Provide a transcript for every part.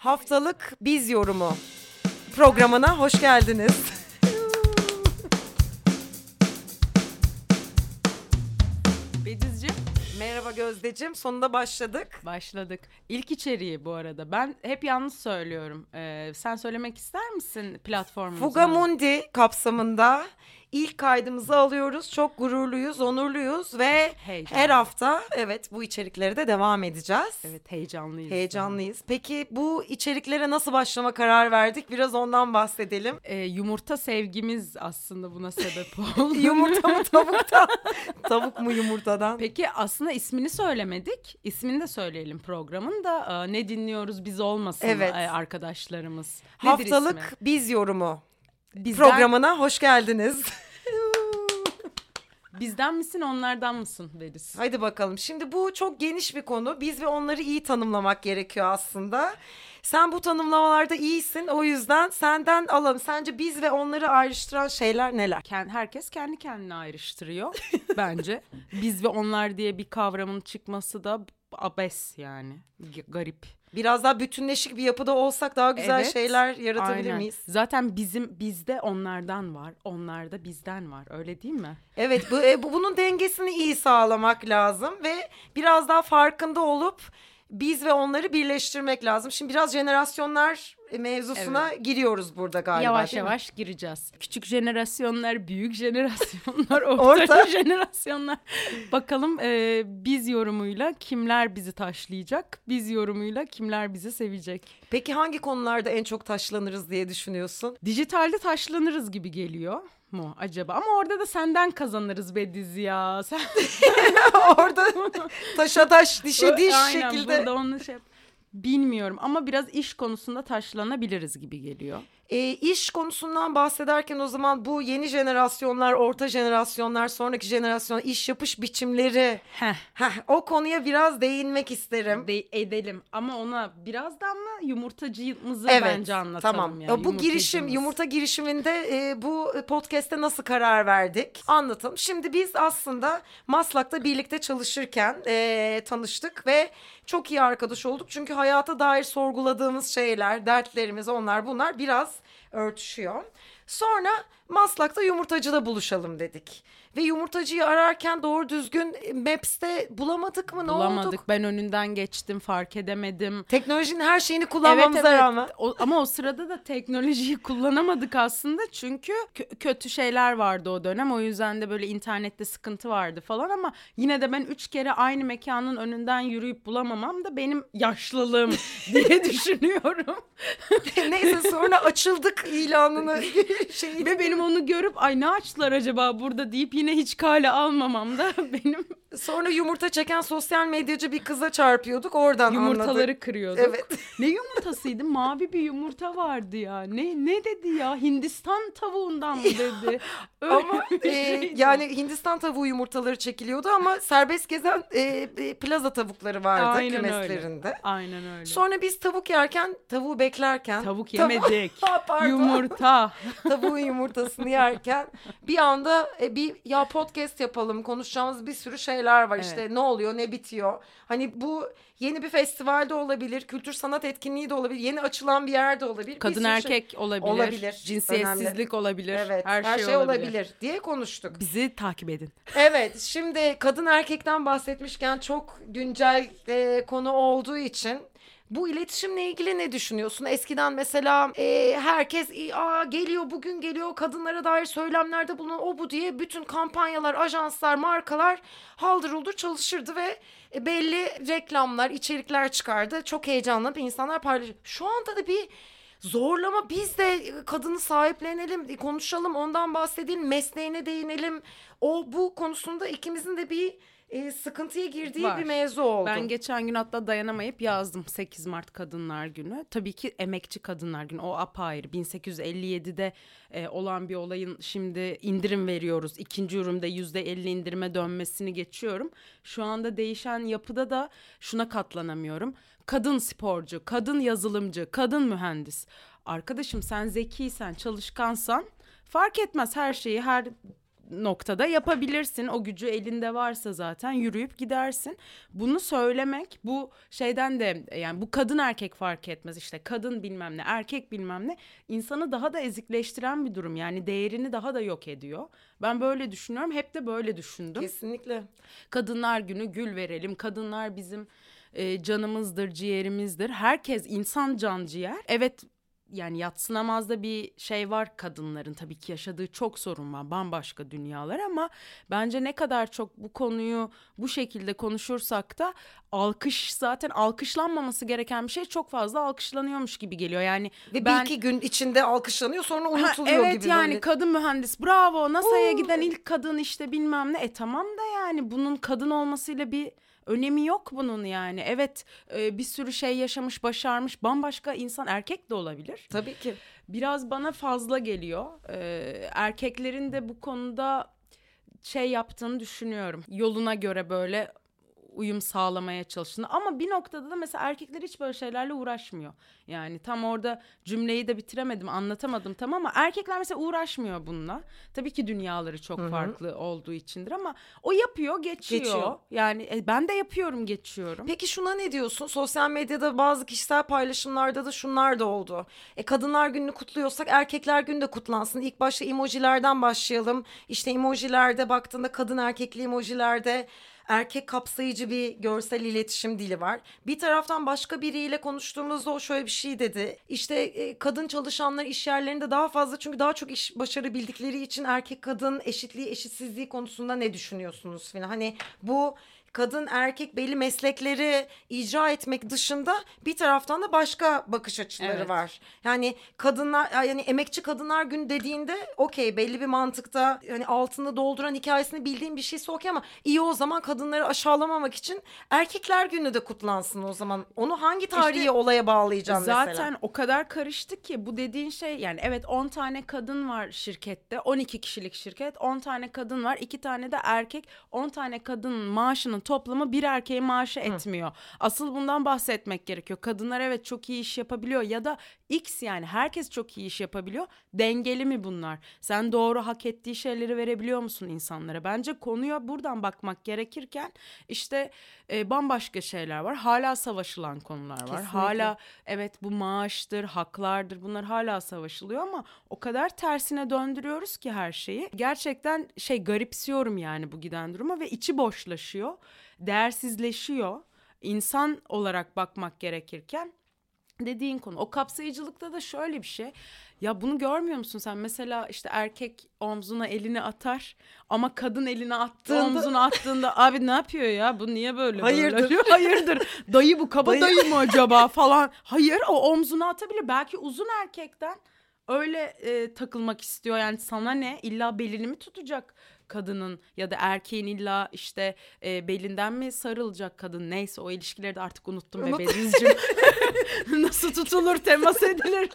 Haftalık Biz Yorumu programına hoş geldiniz. Bedizciğim Merhaba Gözdeciğim, sonunda başladık. başladık. İlk içeriği bu arada. Ben hep yalnız söylüyorum. Ee, sen söylemek ister misin platformumuzu? Fugamundi kapsamında ilk kaydımızı alıyoruz. Çok gururluyuz, onurluyuz ve Heyecanlı. her hafta evet bu içeriklere de devam edeceğiz. Evet heyecanlıyız. Heyecanlıyız. Peki bu içeriklere nasıl başlama karar verdik? Biraz ondan bahsedelim. Ee, yumurta sevgimiz aslında buna sebep oldu. Yumurta mı tavuktan? Tavuk mu yumurtadan? Peki aslında ismini söylemedik. İsmini de söyleyelim programın da Ee, ne dinliyoruz biz olmasın Evet. e, arkadaşlarımız. Nedir Haftalık ismi? Biz Yorumu Bizden, programına hoş geldiniz. Bizden misin onlardan mısın Bediz? Haydi bakalım. Şimdi bu çok geniş bir konu. Biz ve onları iyi tanımlamak gerekiyor aslında. Sen bu tanımlamalarda iyisin. O yüzden senden alalım. Sence biz ve onları ayrıştıran şeyler neler? Ken- herkes kendi kendine ayrıştırıyor bence. Biz ve onlar diye bir kavramın çıkması da abes yani. G- garip. Biraz daha bütünleşik bir yapıda olsak daha güzel Evet, şeyler yaratabilir Aynen. miyiz? Zaten bizim bizde onlardan var. Onlarda bizden var. Öyle değil mi? Evet, bu, e, bu bunun dengesini iyi sağlamak lazım ve biraz daha farkında olup biz ve onları birleştirmek lazım. Şimdi biraz jenerasyonlar mevzusuna giriyoruz burada galiba. yavaş değil mi? yavaş gireceğiz. Küçük jenerasyonlar, büyük jenerasyonlar, orta, Orta. jenerasyonlar. Bakalım e, biz yorumuyla kimler bizi taşlayacak? Biz yorumuyla kimler bizi sevecek? Peki hangi konularda en çok taşlanırız diye düşünüyorsun? Dijitalde taşlanırız gibi geliyor mu acaba? Ama orada da senden kazanırız be dizi ya. Sen Orada taşa taş, dişe diş Aynen, şekilde. Burada onu şey Bilmiyorum ama biraz iş konusunda taşlanabiliriz gibi geliyor. E, iş konusundan bahsederken o zaman bu yeni jenerasyonlar, orta jenerasyonlar, sonraki jenerasyon iş yapış biçimleri. Heh. Heh, o konuya biraz değinmek isterim. De- edelim ama ona birazdan mı yumurtacığımızı Evet, bence anlatalım. tamam. ya, bu girişim, yumurta girişiminde e, bu podcast'te nasıl karar verdik? Anlatalım. Şimdi biz aslında Maslak'ta birlikte çalışırken e, tanıştık ve çok iyi arkadaş olduk. Çünkü hayata dair sorguladığımız şeyler, dertlerimiz onlar bunlar biraz örtüşüyor. Sonra Maslak'ta yumurtacıda buluşalım dedik. Ve yumurtacıyı ararken doğru düzgün Maps'te bulamadık mı? Ne Bulamadık. olduk? Ben önünden geçtim, fark edemedim. Teknolojinin her şeyini kullanmamıza rağmen. O- ama o sırada da teknolojiyi kullanamadık aslında çünkü kö- kötü şeyler vardı o dönem. O yüzden de böyle internette sıkıntı vardı falan ama yine de ben üç kere aynı mekanın önünden yürüyüp bulamamam da benim yaşlılığım diye düşünüyorum. Neyse sonra açıldık ilanını şeyi. Ve benim onu görüp ay ne açtılar acaba burada deyip yine hiç kale almamam da benim Sonra yumurta çeken sosyal medyacı bir kıza çarpıyorduk oradan yumurtaları anladık. kırıyorduk. Evet. Ne yumurtasıydı? Mavi bir yumurta vardı ya. Ne ne dedi ya? Hindistan tavuğundan mı dedi? Öyle Ama e, yani Hindistan tavuğu yumurtaları çekiliyordu ama serbest gezen e, e, plaza tavukları vardı Aynen kümeslerinde. öyle. Aynen öyle. Sonra biz tavuk yerken, tavuğu beklerken. Tavuk Tavu- yemedik. Pardon. Yumurta. Tavuğun yumurtasını yerken bir anda e, bir ya podcast yapalım konuşacağımız bir sürü şeyler var Evet. işte ne oluyor ne bitiyor. Hani bu yeni bir festivalde olabilir, kültür sanat etkinliği de olabilir, yeni açılan bir yerde olabilir. Kadın şey- erkek olabilir. Olabilir. Cinsiyetsizlik olabilir. Evet, her, şey, olabilir. olabilir diye konuştuk. Bizi takip edin. Evet, şimdi kadın erkekten bahsetmişken çok güncel e, konu olduğu için bu iletişimle ilgili ne düşünüyorsun? Eskiden mesela e, herkes "İ, Aa, geliyor bugün geliyor kadınlara dair söylemlerde bulunan o bu diye bütün kampanyalar, ajanslar, markalar haldır çalışırdı ve e, belli reklamlar, içerikler çıkardı. Çok heyecanlanıp insanlar paylaşıyor. Şu anda da bir zorlama biz de kadını sahiplenelim, konuşalım, ondan bahsedelim, mesleğine değinelim. O bu konusunda ikimizin de bir e, sıkıntıya girdiği Var. bir mevzu oldu. Ben geçen gün hatta dayanamayıp yazdım 8 Mart Kadınlar Günü. Tabii ki emekçi kadınlar günü o apayrı. 1857'de e, olan bir olayın şimdi indirim veriyoruz. İkinci üründe %50 indirime dönmesini geçiyorum. Şu anda değişen yapıda da şuna katlanamıyorum. Kadın sporcu, kadın yazılımcı, kadın mühendis. Arkadaşım sen zekiysen, çalışkansan fark etmez her şeyi her noktada yapabilirsin. O gücü elinde varsa zaten yürüyüp gidersin. Bunu söylemek bu şeyden de yani bu kadın erkek fark etmez işte kadın bilmem ne erkek bilmem ne insanı daha da ezikleştiren bir durum. Yani değerini daha da yok ediyor. Ben böyle düşünüyorum. Hep de böyle düşündüm. Kesinlikle. Kadınlar günü gül verelim. Kadınlar bizim e, canımızdır, ciğerimizdir. Herkes insan can ciğer. Evet yani yatsınamazda bir şey var kadınların. Tabii ki yaşadığı çok sorun var bambaşka dünyalar ama bence ne kadar çok bu konuyu bu şekilde konuşursak da alkış zaten alkışlanmaması gereken bir şey çok fazla alkışlanıyormuş gibi geliyor. Yani Ve ben bir iki gün içinde alkışlanıyor sonra Ha, unutuluyor evet gibi yani böyle. kadın mühendis bravo NASA'ya giden ilk kadın işte bilmem ne. E tamam da yani bunun kadın olmasıyla bir önemi yok bunun yani. Evet e, bir sürü şey yaşamış başarmış bambaşka insan erkek de olabilir. Tabii ki. biraz bana fazla geliyor. Ee, erkeklerin de bu konuda şey yaptığını düşünüyorum. Yoluna göre böyle uyum sağlamaya çalıştığını ama bir noktada da mesela erkekler hiç böyle şeylerle uğraşmıyor. Yani tam orada cümleyi de bitiremedim anlatamadım tamam ama erkekler mesela uğraşmıyor bununla. Tabii ki dünyaları çok farklı olduğu içindir ama o yapıyor geçiyor. Geçiyor. Yani e, ben de yapıyorum geçiyorum. Peki şuna ne diyorsun? Sosyal medyada bazı kişisel paylaşımlarda da şunlar da oldu. E kadınlar gününü kutluyorsak erkekler günü de kutlansın. İlk başta emojilerden başlayalım. İşte emojilerde baktığında kadın erkekli emojilerde erkek kapsayıcı bir görsel iletişim dili var. Bir taraftan başka biriyle konuştuğumuzda o şöyle bir şey dedi. İşte e, kadın çalışanlar iş yerlerinde daha fazla çünkü daha çok iş başarabildikleri için erkek kadın eşitliği eşitsizliği konusunda ne düşünüyorsunuz falan. Hani bu kadın erkek belli meslekleri icra etmek dışında bir taraftan da başka bakış açıları Evet. var. Yani kadınlar yani emekçi kadınlar günü dediğinde okey belli bir mantıkta hani altını dolduran hikayesini bildiğim bir şeyse okey ama iyi o zaman kadınları aşağılamamak için erkekler günü de kutlansın o zaman. Onu hangi tarihi İşte olaya bağlayacağım Zaten mesela? o kadar karıştı ki bu dediğin şey yani evet 10 tane kadın var şirkette 12 kişilik şirket 10 tane kadın var 2 tane de erkek 10 tane kadının toplamı bir erkeğin maaşı etmiyor. Asıl bundan bahsetmek gerekiyor. Kadınlar evet çok iyi iş yapabiliyor ya da X yani herkes çok iyi iş yapabiliyor. Dengeli mi bunlar? Sen doğru hak ettiği şeyleri verebiliyor musun insanlara? Bence konuya buradan bakmak gerekirken işte e, bambaşka şeyler var. Hala savaşılan konular var. Kesinlikle. Hala evet bu maaştır, haklardır bunlar hala savaşılıyor ama o kadar tersine döndürüyoruz ki her şeyi. Gerçekten şey garipsiyorum yani bu giden duruma ve içi boşlaşıyor, değersizleşiyor. İnsan olarak bakmak gerekirken dediğin konu. O kapsayıcılıkta da şöyle bir şey. Ya bunu görmüyor musun sen? Mesela işte erkek omzuna elini atar ama kadın elini attı Attığında- omzuna attığında abi ne yapıyor ya? Bu niye böyle? Hayırdır? Böyle? Hayırdır. Dayı bu kaba Dayı- dayı mı acaba falan. Hayır o omzuna atabilir. Belki uzun erkekten öyle e, takılmak istiyor. Yani sana ne? İlla belini mi tutacak kadının ya da erkeğin illa işte e, belinden mi sarılacak kadın neyse o ilişkileri de artık unuttum Unut- Bedizciğim. Nasıl tutulur temas edilir.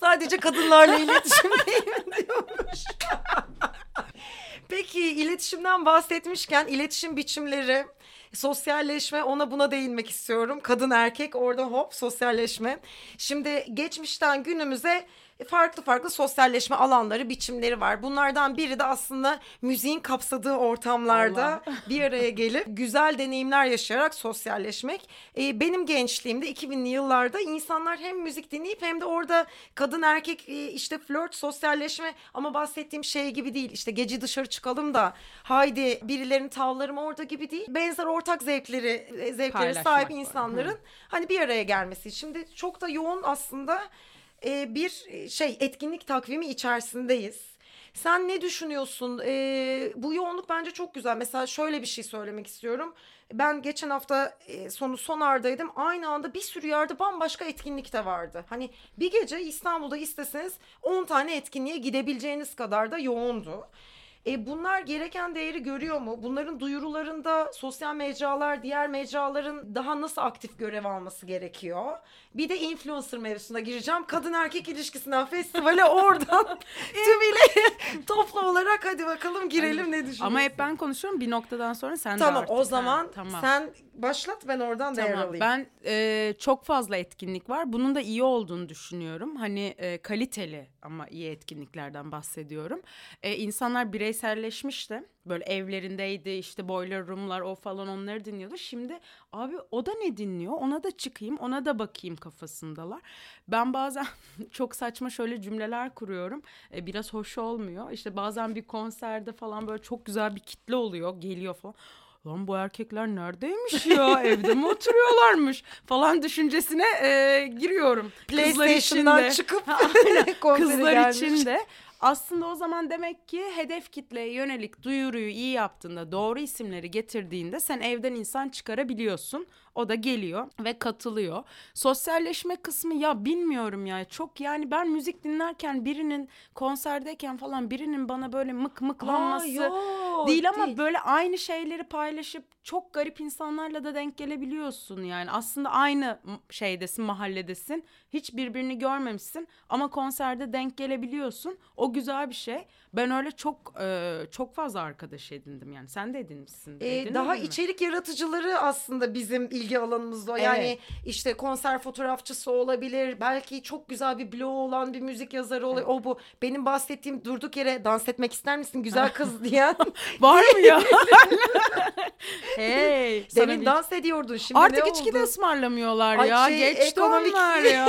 Sadece kadınlarla iletişimdeyim diyormuş. Peki iletişimden bahsetmişken iletişim biçimleri, sosyalleşme ona buna değinmek istiyorum. Kadın erkek orada hop sosyalleşme. Şimdi geçmişten günümüze farklı farklı sosyalleşme alanları, biçimleri var. Bunlardan biri de aslında müziğin kapsadığı ortamlarda Allah. bir araya gelip güzel deneyimler yaşayarak sosyalleşmek. Ee, benim gençliğimde 2000'li yıllarda insanlar hem müzik dinleyip hem de orada kadın erkek e, işte flört, sosyalleşme ama bahsettiğim şey gibi değil. İşte gece dışarı çıkalım da haydi birilerini tavlarım orada gibi değil. Benzer ortak zevkleri e, zevklere Paylaşmak sahip var. insanların hani bir araya gelmesi. Şimdi çok da yoğun aslında e, bir şey etkinlik takvimi içerisindeyiz. Sen ne düşünüyorsun? E, bu yoğunluk bence çok güzel. Mesela şöyle bir şey söylemek istiyorum. Ben geçen hafta e, sonu sonardaydım. Aynı anda bir sürü yerde bambaşka etkinlik de vardı. Hani bir gece İstanbul'da isteseniz 10 tane etkinliğe gidebileceğiniz kadar da yoğundu. E bunlar gereken değeri görüyor mu? Bunların duyurularında sosyal mecralar, diğer mecraların daha nasıl aktif görev alması gerekiyor? Bir de influencer mevzusuna gireceğim. Kadın erkek ilişkisinden festivale oradan tümüyle toplu olarak hadi bakalım girelim ne düşünüyorsun? Ama hep ben konuşuyorum bir noktadan sonra sen de Tamam artık. o zaman Ha, tamam. sen başlat ben oradan Tamam. alayım. Ben e, çok fazla etkinlik var. Bunun da iyi olduğunu düşünüyorum. Hani e, kaliteli ama iyi etkinliklerden bahsediyorum. E, insanlar bireysel bireyselleşmişti. Böyle evlerindeydi işte boiler room'lar o falan onları dinliyordu. Şimdi abi o da ne dinliyor ona da çıkayım ona da bakayım kafasındalar. Ben bazen çok saçma şöyle cümleler kuruyorum. E, biraz hoş olmuyor. İşte bazen bir konserde falan böyle çok güzel bir kitle oluyor geliyor falan. Lan bu erkekler neredeymiş ya evde mi oturuyorlarmış falan düşüncesine e, giriyorum. PlayStation'dan çıkıp Kızlar için de aslında o zaman demek ki hedef kitleye yönelik duyuruyu iyi yaptığında, doğru isimleri getirdiğinde sen evden insan çıkarabiliyorsun. O da geliyor ve katılıyor. Sosyalleşme kısmı ya bilmiyorum ya. Çok yani ben müzik dinlerken birinin konserdeyken falan birinin bana böyle mık mıklanması Aa, yok, değil ama böyle aynı şeyleri paylaşıp çok garip insanlarla da denk gelebiliyorsun yani. Aslında aynı şeydesin, mahalledesin. Hiç birbirini görmemişsin ama konserde denk gelebiliyorsun. O güzel bir şey. Ben öyle çok e, çok fazla arkadaş edindim yani. Sen de edinmişsin. Ee, edinmedin daha mi? içerik yaratıcıları aslında bizim ilgi alanımızda. Yani Evet. işte konser fotoğrafçısı olabilir. Belki çok güzel bir bloğu olan bir müzik yazarı olabilir. O bu. Benim bahsettiğim durduk yere dans etmek ister misin güzel kız diyen. Var mı ya? hey. sana Demin bir- dans ediyordun şimdi Artık ne içki de oldu? ısmarlamıyorlar Ay ya. şey, Geçti ekonomik- onlar ya.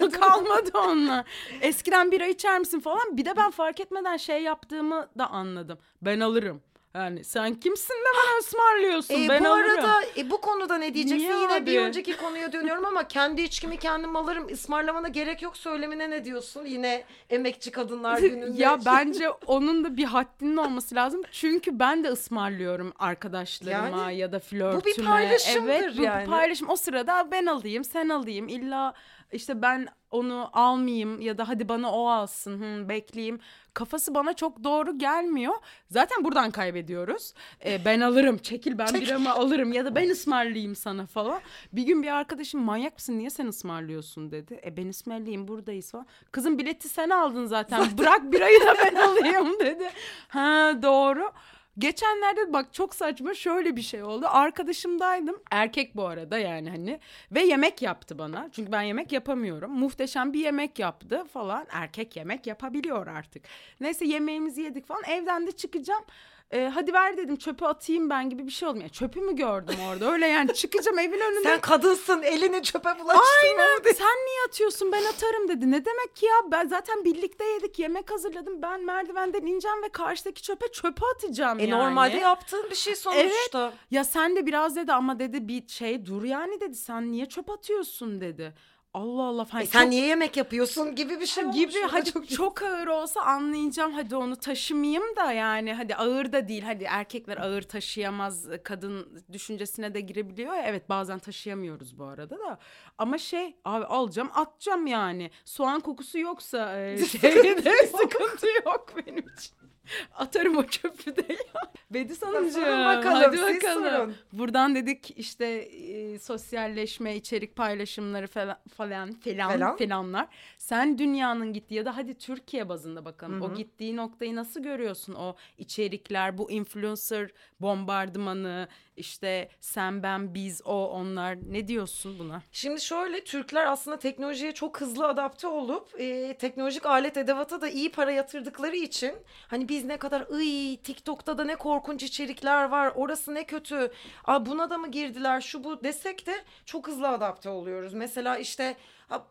Kalmadı onlar. Eskiden bira içer misin falan. Bir de ben fark etmeden şey yaptığımı da anladım. Ben alırım. Yani sen kimsin de bana ısmarlıyorsun. Ee, ben bu alırım. arada e, bu konuda ne diyeceksin? Niye Yine abi? bir önceki konuya dönüyorum ama kendi içkimi kendim alırım. Ismarlamana gerek yok söylemine ne diyorsun? Yine emekçi kadınlar gününde. Ya bence onun da bir haddinin olması lazım. Çünkü ben de ısmarlıyorum arkadaşlarıma Yani ya da flörtüme. paylaşımdır evet, bu yani. bir paylaşım. O sırada ben alayım, sen alayım. İlla işte ben onu almayayım ya da hadi bana o alsın, hı, bekleyeyim. Kafası bana çok doğru gelmiyor. Zaten buradan kaybediyoruz. Ee, ben alırım, çekil ben biramı alırım ya da ben ısmarlayayım sana falan. Bir gün bir arkadaşım manyak mısın niye sen ısmarlıyorsun dedi. E ben ısmarlayayım buradayız falan. Kızım bileti sen aldın zaten. Bırak birayı da ben alayım dedi. Ha doğru. Geçenlerde bak çok saçma şöyle bir şey oldu. Arkadaşımdaydım. Erkek bu arada yani hani. Ve yemek yaptı bana. Çünkü ben yemek yapamıyorum. Muhteşem bir yemek yaptı falan. Erkek yemek yapabiliyor artık. Neyse yemeğimizi yedik falan. Evden de çıkacağım. Ee, hadi ver dedim çöpe atayım ben gibi bir şey oldu. Yani çöpü mü gördüm orada? Öyle yani çıkacağım evin önünde. Sen kadınsın elini çöpe bulaştırma mı dedi. Sen niye atıyorsun ben atarım dedi. Ne demek ki ya ben zaten birlikte yedik yemek hazırladım. Ben merdivenden ineceğim ve karşıdaki çöpe çöpe atacağım E yani. normalde yaptığın bir şey sonuçta. Ya sen de biraz dedi ama dedi bir şey dur yani dedi. Sen niye çöp atıyorsun dedi. Allah Allah. Hani E sen çok- niye yemek yapıyorsun gibi bir şey olmuş. gibi. hadi çok, ağır olsa anlayacağım. Hadi onu taşımayayım da yani. Hadi ağır da değil. Hadi erkekler ağır taşıyamaz. Kadın düşüncesine de girebiliyor ya. Evet bazen taşıyamıyoruz bu arada da. Ama şey abi alacağım atacağım yani. Soğan kokusu yoksa e, şeyde sıkıntı yok benim için. Atarım o çöpü de ya. Bedis Hanımcığım. bakalım, hadi siz bakalım. sorun. Buradan dedik işte e, sosyalleşme, içerik paylaşımları falan falan falan, falanlar. Sen dünyanın gittiği ya da hadi Türkiye bazında bakalım. O gittiği noktayı nasıl görüyorsun? O içerikler, bu influencer bombardımanı, işte sen ben biz o onlar ne diyorsun buna? Şimdi şöyle Türkler aslında teknolojiye çok hızlı adapte olup e, teknolojik alet edevata da iyi para yatırdıkları için hani biz ne kadar ıy TikTok'ta da ne korkunç içerikler var orası ne kötü Aa, buna da mı girdiler şu bu desek de çok hızlı adapte oluyoruz. Mesela işte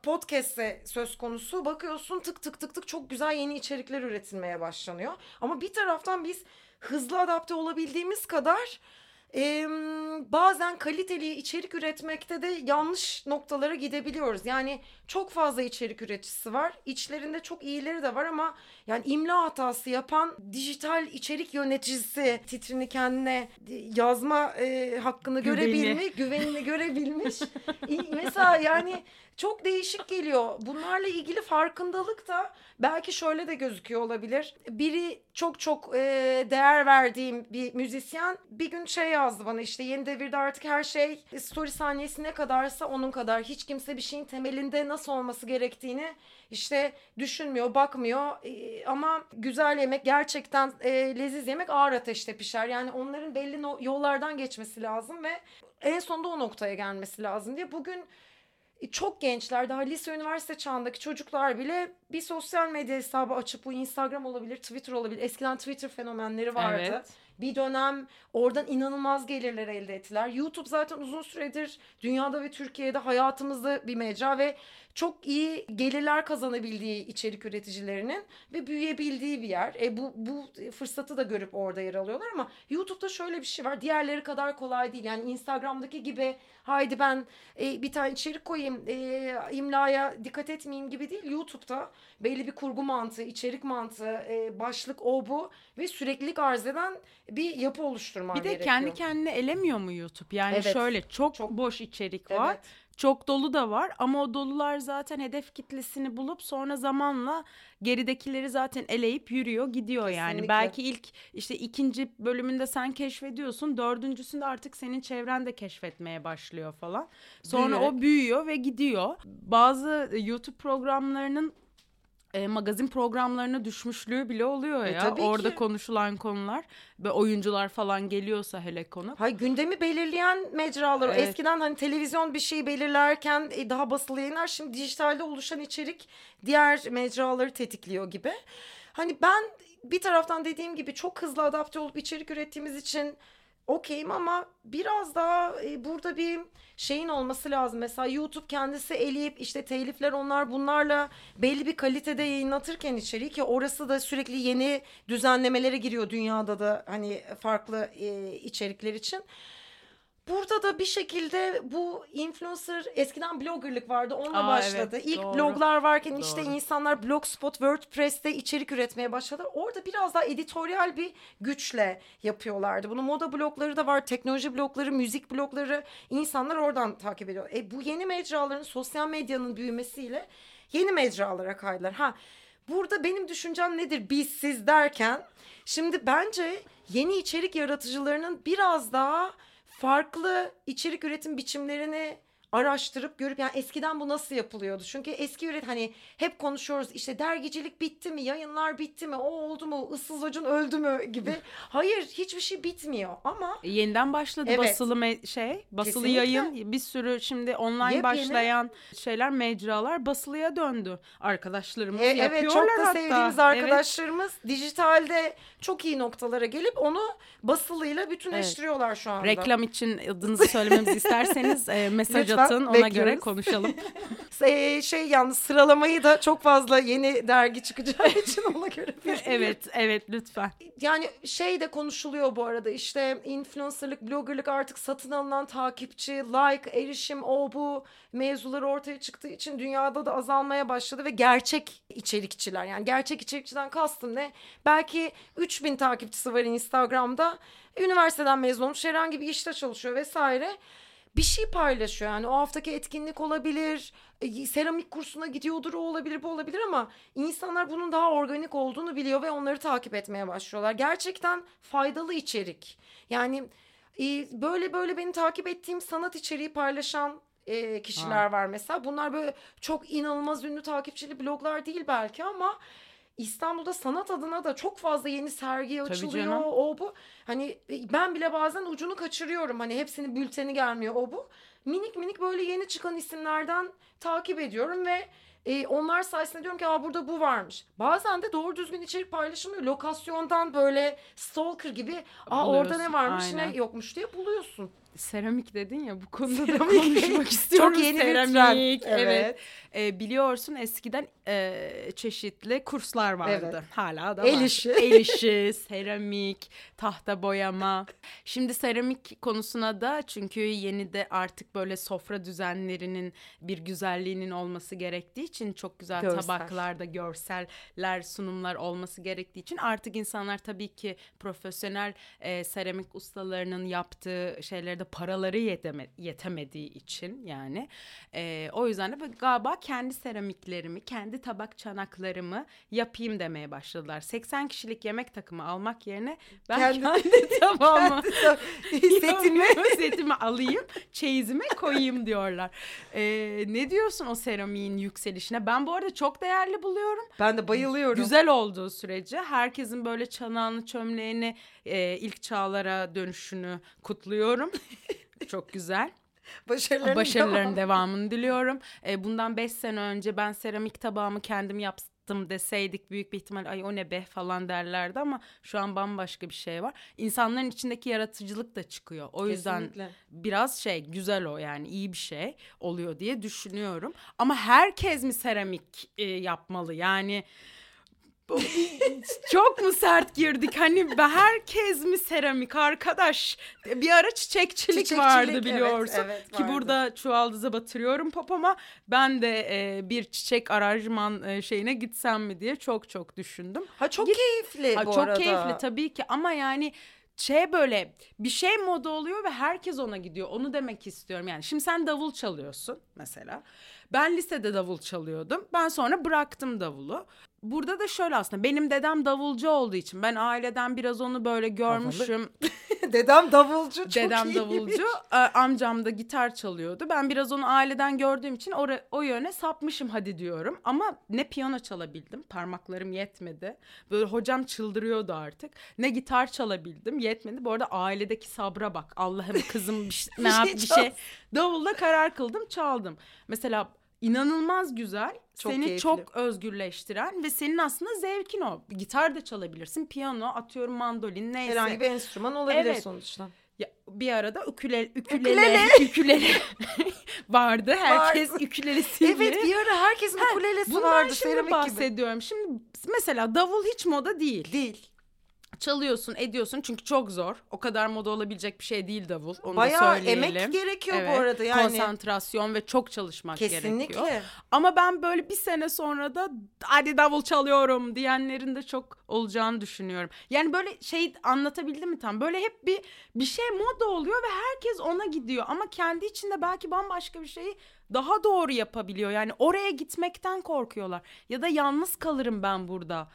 podcast'e söz konusu bakıyorsun tık tık tık tık çok güzel yeni içerikler üretilmeye başlanıyor. Ama bir taraftan biz hızlı adapte olabildiğimiz kadar Eee, bazen kaliteli içerik üretmekte de yanlış noktalara gidebiliyoruz. Yani çok fazla içerik üreticisi var. İçlerinde çok iyileri de var ama yani imla hatası yapan dijital içerik yöneticisi titrini kendine yazma eee, hakkını Güveni. görebilmiş, güvenini görebilmiş. Mesela yani çok değişik geliyor. Bunlarla ilgili farkındalık da belki şöyle de gözüküyor olabilir. Biri çok çok e, değer verdiğim bir müzisyen bir gün şey yazdı bana işte yeni devirde artık her şey story saniyesi ne kadarsa onun kadar. Hiç kimse bir şeyin temelinde nasıl olması gerektiğini işte düşünmüyor, bakmıyor. E, ama güzel yemek gerçekten e, leziz yemek ağır ateşte pişer. Yani onların belli no- yollardan geçmesi lazım ve en sonunda o noktaya gelmesi lazım diye bugün çok gençler daha lise üniversite çağındaki çocuklar bile bir sosyal medya hesabı açıp bu Instagram olabilir, Twitter olabilir. Eskiden Twitter fenomenleri vardı. Evet. Bir dönem oradan inanılmaz gelirler elde ettiler. YouTube zaten uzun süredir dünyada ve Türkiye'de hayatımızda bir mecra ve çok iyi gelirler kazanabildiği içerik üreticilerinin ve büyüyebildiği bir yer. E bu bu fırsatı da görüp orada yer alıyorlar ama YouTube'da şöyle bir şey var. Diğerleri kadar kolay değil. Yani Instagram'daki gibi haydi ben e, bir tane içerik koyayım, e, imlaya dikkat etmeyeyim gibi değil. YouTube'da belli bir kurgu mantığı, içerik mantığı, e, başlık o bu ve süreklilik arz eden bir yapı oluşturman Bir de gerekiyor. kendi kendine elemiyor mu YouTube? Yani Evet. şöyle çok, Çok- boş içerik var. Evet. Çok dolu da var ama o dolular zaten hedef kitlesini bulup sonra zamanla geridekileri zaten eleyip yürüyor gidiyor yani. Kesinlikle. Belki ilk işte ikinci bölümünde sen keşfediyorsun dördüncüsünde artık senin çevren de keşfetmeye başlıyor falan. Sonra Büyüyerek. o büyüyor ve gidiyor. Bazı YouTube programlarının e, magazin programlarına düşmüşlüğü bile oluyor E, ya. tabii Orada ki. konuşulan konular ve oyuncular falan geliyorsa hele konu. Hay gündemi belirleyen mecralar. Evet. Eskiden hani televizyon bir şeyi belirlerken e, daha basılı yayınlar şimdi dijitalde oluşan içerik diğer mecraları tetikliyor gibi. Hani ben bir taraftan dediğim gibi çok hızlı adapte olup içerik ürettiğimiz için okeyim ama biraz daha e, burada bir şeyin olması lazım. Mesela YouTube kendisi eleyip işte telifler onlar bunlarla belli bir kalitede yayınlatırken içeriği ki orası da sürekli yeni düzenlemelere giriyor dünyada da hani farklı e, içerikler için. Burada da bir şekilde bu influencer eskiden bloggerlık vardı onunla Aa, başladı. evet, İlk doğru. bloglar varken işte Doğru. insanlar Blogspot, WordPress'te içerik üretmeye başladı. Orada biraz daha editoryal bir güçle yapıyorlardı. Bunu moda blogları da var, teknoloji blogları, müzik blogları. insanlar oradan takip ediyor. E bu yeni mecraların, sosyal medyanın büyümesiyle yeni mecralara kaydılar. Ha burada benim düşüncem nedir biz siz derken şimdi bence yeni içerik yaratıcılarının biraz daha farklı içerik üretim biçimlerini araştırıp görüp yani eskiden bu nasıl yapılıyordu? Çünkü eski üret hani hep konuşuyoruz işte dergicilik bitti mi? Yayınlar bitti mi? O oldu mu? Issız Acun öldü mü gibi. Hayır, hiçbir şey bitmiyor ama E, Yeniden başladı Evet. basılı me- şey, basılı Kesinlikle. yayın. Bir sürü şimdi online Yepyeni. başlayan şeyler, mecralar basılıya döndü. Arkadaşlarımız E, yapıyorlar evet çok da hatta. sevdiğimiz Evet. arkadaşlarımız dijitalde çok iyi noktalara gelip onu basılıyla bütünleştiriyorlar şu anda. Reklam için adınızı söylememizi isterseniz e, mesaj Lütfen, atın ona göre bekliyoruz. konuşalım. Ee, şey yalnız sıralamayı da çok fazla yeni dergi çıkacağı için ona göre bir evet evet lütfen. Yani şey de konuşuluyor bu arada işte influencerlık, bloggerlık artık satın alınan takipçi, like, erişim, o bu mevzuları ortaya çıktığı için dünyada da azalmaya başladı ve gerçek içerikçiler yani gerçek içerikçiden kastım ne? Belki 3000 takipçisi var Instagram'da, üniversiteden mezun olmuş herhangi bir işte çalışıyor vesaire. Bir şey paylaşıyor yani o haftaki etkinlik olabilir, e, seramik kursuna gidiyordur o olabilir bu olabilir ama insanlar bunun daha organik olduğunu biliyor ve onları takip etmeye başlıyorlar. Gerçekten faydalı içerik. Yani e, böyle böyle beni takip ettiğim sanat içeriği paylaşan e, kişiler var mesela. Bunlar böyle çok inanılmaz ünlü takipçili bloglar değil belki ama İstanbul'da sanat adına da çok fazla yeni sergi açılıyor. O bu. Hani e, ben bile bazen ucunu kaçırıyorum. Hani hepsinin bülteni gelmiyor o bu. Minik minik böyle yeni çıkan isimlerden takip ediyorum ve e, onlar sayesinde diyorum ki Aa, burada bu varmış. Bazen de doğru düzgün içerik paylaşılmıyor. Lokasyondan böyle stalker gibi Aa, orada ne varmış aynen. ne yokmuş diye buluyorsun. Seramik dedin ya bu konuda da Seramik. konuşmak istiyorum. Çok yeni bir trend. Seramik, evet. Evet. E, biliyorsun eskiden e, çeşitli kurslar vardı. Evet. Hala da El var. işi. El işi, seramik, tahta boyama. Şimdi seramik konusuna da çünkü yeni de artık böyle sofra düzenlerinin bir güzelliğinin olması gerektiği için çok güzel Görsel. tabaklarda görseller, sunumlar olması gerektiği için artık insanlar tabii ki profesyonel e, seramik ustalarının yaptığı şeylerde paraları yeteme, yetemediği için yani e, o yüzden de galiba kendi seramiklerimi, kendi tabak çanaklarımı yapayım demeye başladılar. 80 kişilik yemek takımı almak yerine ben Kendi- kendi, tabağımı Setini setimi alayım, çeyizime koyayım diyorlar. E, ne diyorsun o seramiğin yükselişine? Ben bu arada çok değerli buluyorum. ben de bayılıyorum. Güzel olduğu sürece herkesin böyle çanağını çömleğini e, ilk çağlara dönüşünü kutluyorum. Çok güzel. Başarıların devamı. devamını diliyorum. E, bundan 5 sene önce ben seramik tabağımı kendim yaptım deseydik büyük bir ihtimal ay o ne be falan derlerdi ama şu an bambaşka bir şey var. İnsanların içindeki yaratıcılık da çıkıyor. O yüzden Kesinlikle. biraz şey güzel o yani iyi bir şey oluyor diye düşünüyorum. Ama herkes mi seramik e, yapmalı? Yani çok mu sert girdik? Hani herkes mi seramik arkadaş? Bir ara çiçekçilik, Çiçekçilik, vardı evet, biliyorsun. evet, Ki vardı. burada çuvaldıza batırıyorum popoma. Ben de e, bir çiçek aranjman e, şeyine gitsem mi diye çok çok düşündüm. Ha çok Git- keyifli Ha, bu çok arada. keyifli tabii ki ama yani şey böyle bir şey moda oluyor ve herkes ona gidiyor. Onu demek istiyorum yani. Şimdi sen davul çalıyorsun mesela. Ben lisede davul çalıyordum. Ben sonra bıraktım davulu. Burada da şöyle aslında benim dedem davulcu olduğu için ben aileden biraz onu böyle görmüşüm. Dedem davulcu çok Dedem iyiymiş. davulcu, amcam da gitar çalıyordu. Ben biraz onu aileden gördüğüm için ora- o yöne sapmışım hadi diyorum. Ama ne piyano çalabildim, parmaklarım yetmedi. Böyle hocam çıldırıyordu artık. Ne gitar çalabildim, yetmedi. Bu arada ailedeki sabra bak. Allah'ım kızım bir şey, ne yap bir şey. Davulla karar kıldım, çaldım. Mesela inanılmaz güzel. Çok seni keyifli. çok özgürleştiren ve senin aslında zevkin o. Gitar da çalabilirsin, piyano, atıyorum mandolin neyse. Herhangi bir enstrüman olabilir Evet. sonuçta. Ya, bir arada ukule, ukülele, ukülele, vardı. Herkes ukülelesiyle. Evet bir ara herkesin ukulelesi Bundan vardı şimdi seramik gibi. bahsediyorum. Şimdi mesela davul hiç moda değil. Değil. Çalıyorsun, ediyorsun çünkü çok zor. O kadar moda olabilecek bir şey değil davul. Onu da Bayağı söyleyelim. emek gerekiyor Evet, bu arada yani. Konsantrasyon ve çok çalışmak Kesinlikle. gerekiyor. Ama ben böyle bir sene sonra da hadi davul çalıyorum diyenlerin de çok olacağını düşünüyorum. Yani böyle şey anlatabildim mi tam? Böyle hep bir bir şey moda oluyor ve herkes ona gidiyor. Ama kendi içinde belki bambaşka bir şeyi daha doğru yapabiliyor. Yani oraya gitmekten korkuyorlar. Ya da yalnız kalırım ben burada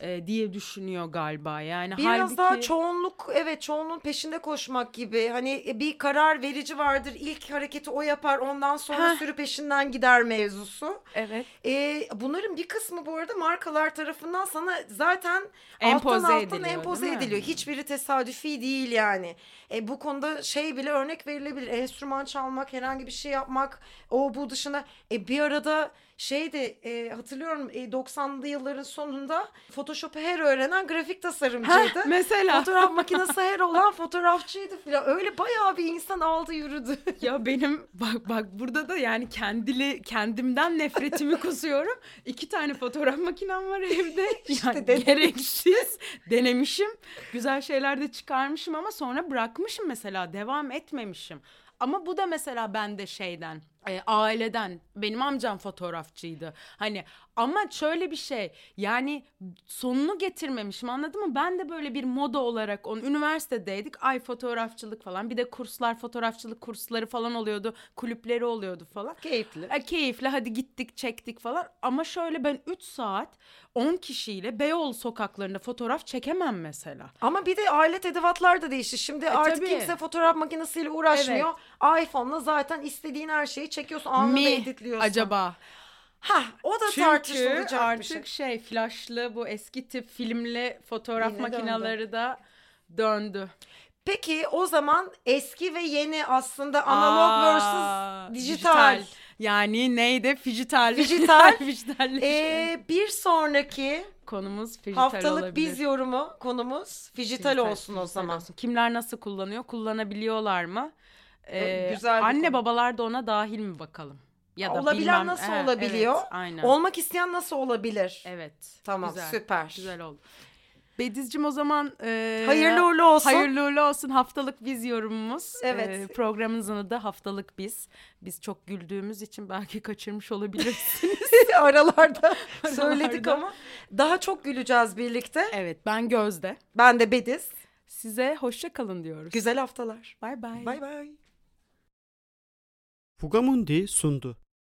e, diye düşünüyor galiba. Yani Biraz halbuki... daha çoğunluk evet çoğunluğun peşinde koşmak gibi. Hani e, bir karar verici vardır. İlk hareketi o yapar. Ondan sonra Heh. sürü peşinden gider mevzusu. Evet. Ee, bunların bir kısmı bu arada markalar tarafından sana zaten Empoze alttan alttan ediliyor, empoze ediliyor. Hiçbiri tesadüfi değil yani. E, bu konuda şey bile örnek verilebilir. Enstrüman çalmak, herhangi bir şey yapmak, o bu dışında. E, bir arada şeydi e, hatırlıyorum e, 90'lı yılların sonunda Photoshop'u her öğrenen grafik tasarımcıydı. Heh, mesela. Fotoğraf makinesi her olan fotoğrafçıydı falan. Öyle bayağı bir insan aldı yürüdü. Ya benim bak bak burada da yani kendili kendimden nefretimi kusuyorum. İki tane fotoğraf makinem var evde. Yani gereksiz denemişim. Güzel şeyler de çıkarmışım ama sonra bırakmışım mesela devam etmemişim. Ama bu da mesela bende şeyden e, aileden benim amcam fotoğrafçıydı. Hani ama şöyle bir şey yani sonunu getirmemişim anladın mı? Ben de böyle bir moda olarak onu üniversitedeydik ay fotoğrafçılık falan bir de kurslar fotoğrafçılık kursları falan oluyordu kulüpleri oluyordu falan. Keyifli. E, keyifli hadi gittik çektik falan ama şöyle ben 3 saat 10 kişiyle Beyoğlu sokaklarında fotoğraf çekemem mesela. Ama bir de alet edevatlar da değişti. Şimdi artık tabii. kimse fotoğraf makinesiyle uğraşmıyor. iPhone'la zaten istediğin her şeyi çekiyorsun. Anında Mi editliyorsun. acaba? Ha, o da Çünkü tartışılacak bir artık şey. şey flashlı bu eski tip filmli fotoğraf Yine makineleri de döndü. Peki o zaman eski ve yeni aslında analog Aa, versus dijital. Yani neydi? Fijital. Fijital. Fijitalleşme. Ee, bir sonraki Konumuz fijital haftalık olabilir. biz yorumu konumuz fijital, Fijital, olsun o fijital zaman. olsun. Kimler nasıl kullanıyor? Kullanabiliyorlar mı? Ee, güzel bir anne konu. babalar da ona dahil mi bakalım? Ya da Olabilen bilmem- nasıl He, olabiliyor? Evet, aynen. Olmak isteyen nasıl olabilir? evet. Tamam güzel, süper. Güzel oldu. Bedizcim o zaman e, Hayırlı uğurlu olsun. Hayırlı uğurlu olsun haftalık biz yorumumuz. Evet. E, programımızın adı haftalık biz. Biz çok güldüğümüz için belki kaçırmış olabilirsiniz. Aralarda söyledik Aralarda. ama daha çok güleceğiz birlikte. evet ben Gözde. Ben de Bediz. Size hoşça kalın diyoruz. Güzel haftalar. Bay bay. Bay bay. Fugamundi sundu.